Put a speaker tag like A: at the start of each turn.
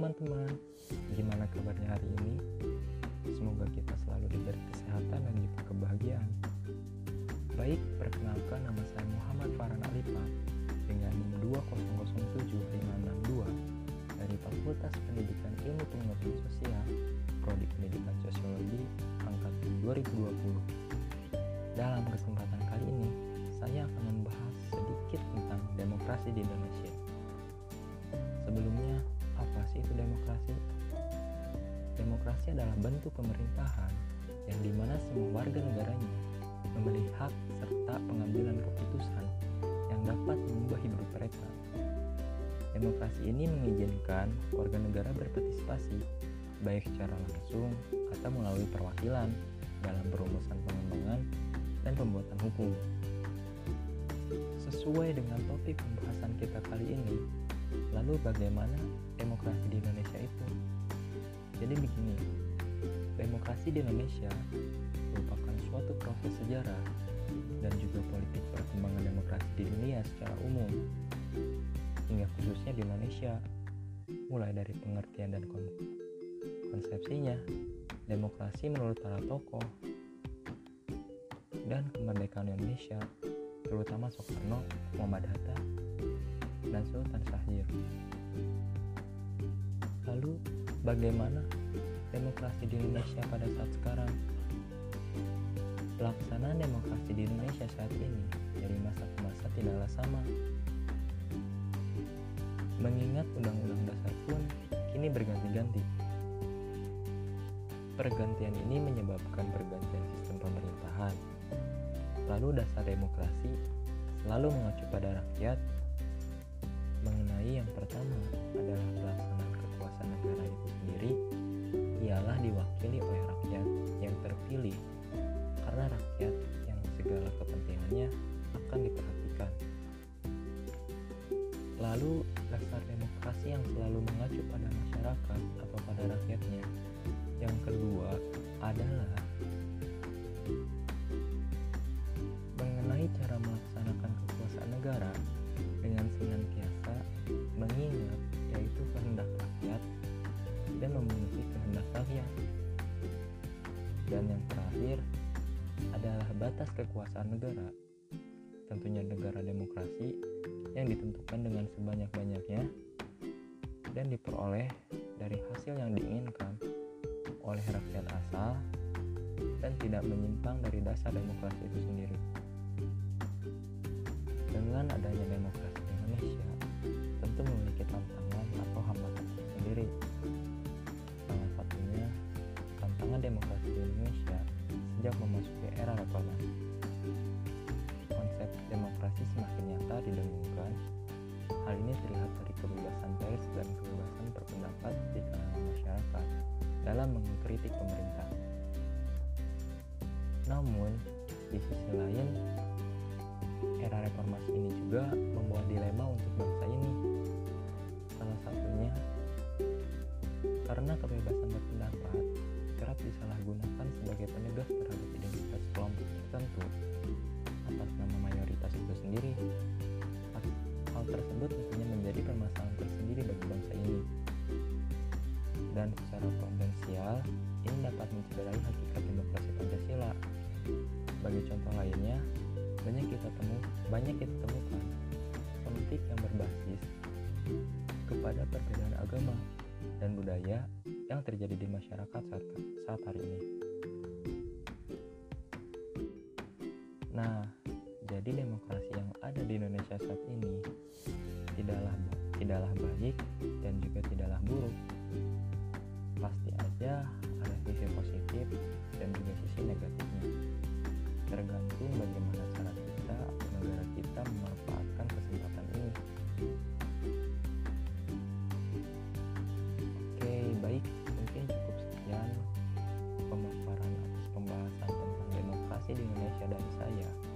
A: teman-teman, gimana kabarnya hari ini? Semoga kita selalu diberi kesehatan dan juga kebahagiaan. Baik, perkenalkan nama saya Muhammad Farhan Alifa dengan NIM 2007562 dari Fakultas Pendidikan Ilmu Pengetahuan Sosial, Prodi Pendidikan Sosiologi, Angkatan 2020. Dalam kesempatan kali ini, saya akan membahas sedikit tentang demokrasi di Indonesia. Demokrasi adalah bentuk pemerintahan yang di mana semua warga negaranya memiliki hak serta pengambilan keputusan yang dapat mengubah hidup mereka. Demokrasi ini mengizinkan warga negara berpartisipasi baik secara langsung atau melalui perwakilan dalam perumusan pengembangan dan pembuatan hukum. Sesuai dengan topik pembahasan kita kali ini, Lalu bagaimana demokrasi di Indonesia itu? Jadi begini, demokrasi di Indonesia merupakan suatu proses sejarah dan juga politik perkembangan demokrasi di dunia secara umum hingga khususnya di Indonesia mulai dari pengertian dan konsepsinya demokrasi menurut para tokoh dan kemerdekaan Indonesia terutama Soekarno, Muhammad Hatta, dan Sultan Syahrir. Lalu, bagaimana demokrasi di Indonesia pada saat sekarang? Pelaksanaan demokrasi di Indonesia saat ini dari masa ke masa tidaklah sama. Mengingat undang-undang dasar pun kini berganti-ganti. Pergantian ini menyebabkan pergantian sistem pemerintahan. Lalu dasar demokrasi selalu mengacu pada rakyat mengenai yang pertama adalah pelaksanaan kekuasaan negara itu sendiri ialah diwakili oleh rakyat yang terpilih karena rakyat yang segala kepentingannya akan diperhatikan. Lalu dasar demokrasi yang selalu mengacu pada masyarakat atau pada rakyatnya. Yang kedua adalah dan memenuhi kehendak rakyat. Dan yang terakhir adalah batas kekuasaan negara. Tentunya negara demokrasi yang ditentukan dengan sebanyak-banyaknya dan diperoleh dari hasil yang diinginkan oleh rakyat asal dan tidak menyimpang dari dasar demokrasi itu sendiri. Dengan adanya demokrasi di Indonesia, didengungkan. Hal ini terlihat dari kebebasan pers dan kebebasan berpendapat di kalangan masyarakat dalam mengkritik pemerintah. Namun, di sisi lain, era reformasi ini juga membawa dilema untuk bangsa ini. Salah satunya karena kebebasan berpendapat kerap disalahgunakan sebagai penegas terhadap identitas kelompok tertentu atas nama mayoritas itu sendiri. Hal tersebut tentunya menjadi permasalahan tersendiri bagi bangsa ini. Dan secara potensial, ini dapat mencederai hakikat demokrasi Pancasila. Bagi contoh lainnya, banyak kita temu banyak kita temukan politik yang berbasis kepada perbedaan agama dan budaya yang terjadi di masyarakat saat, saat hari ini. Nah, jadi demokrasi yang ada di Indonesia saat ini baik dan juga tidaklah buruk. Pasti aja ada sisi positif dan juga sisi negatifnya. Tergantung bagaimana cara kita atau negara kita memanfaatkan kesempatan ini. Oke, baik, mungkin cukup sekian pemaparan atas pembahasan tentang demokrasi di Indonesia dari saya.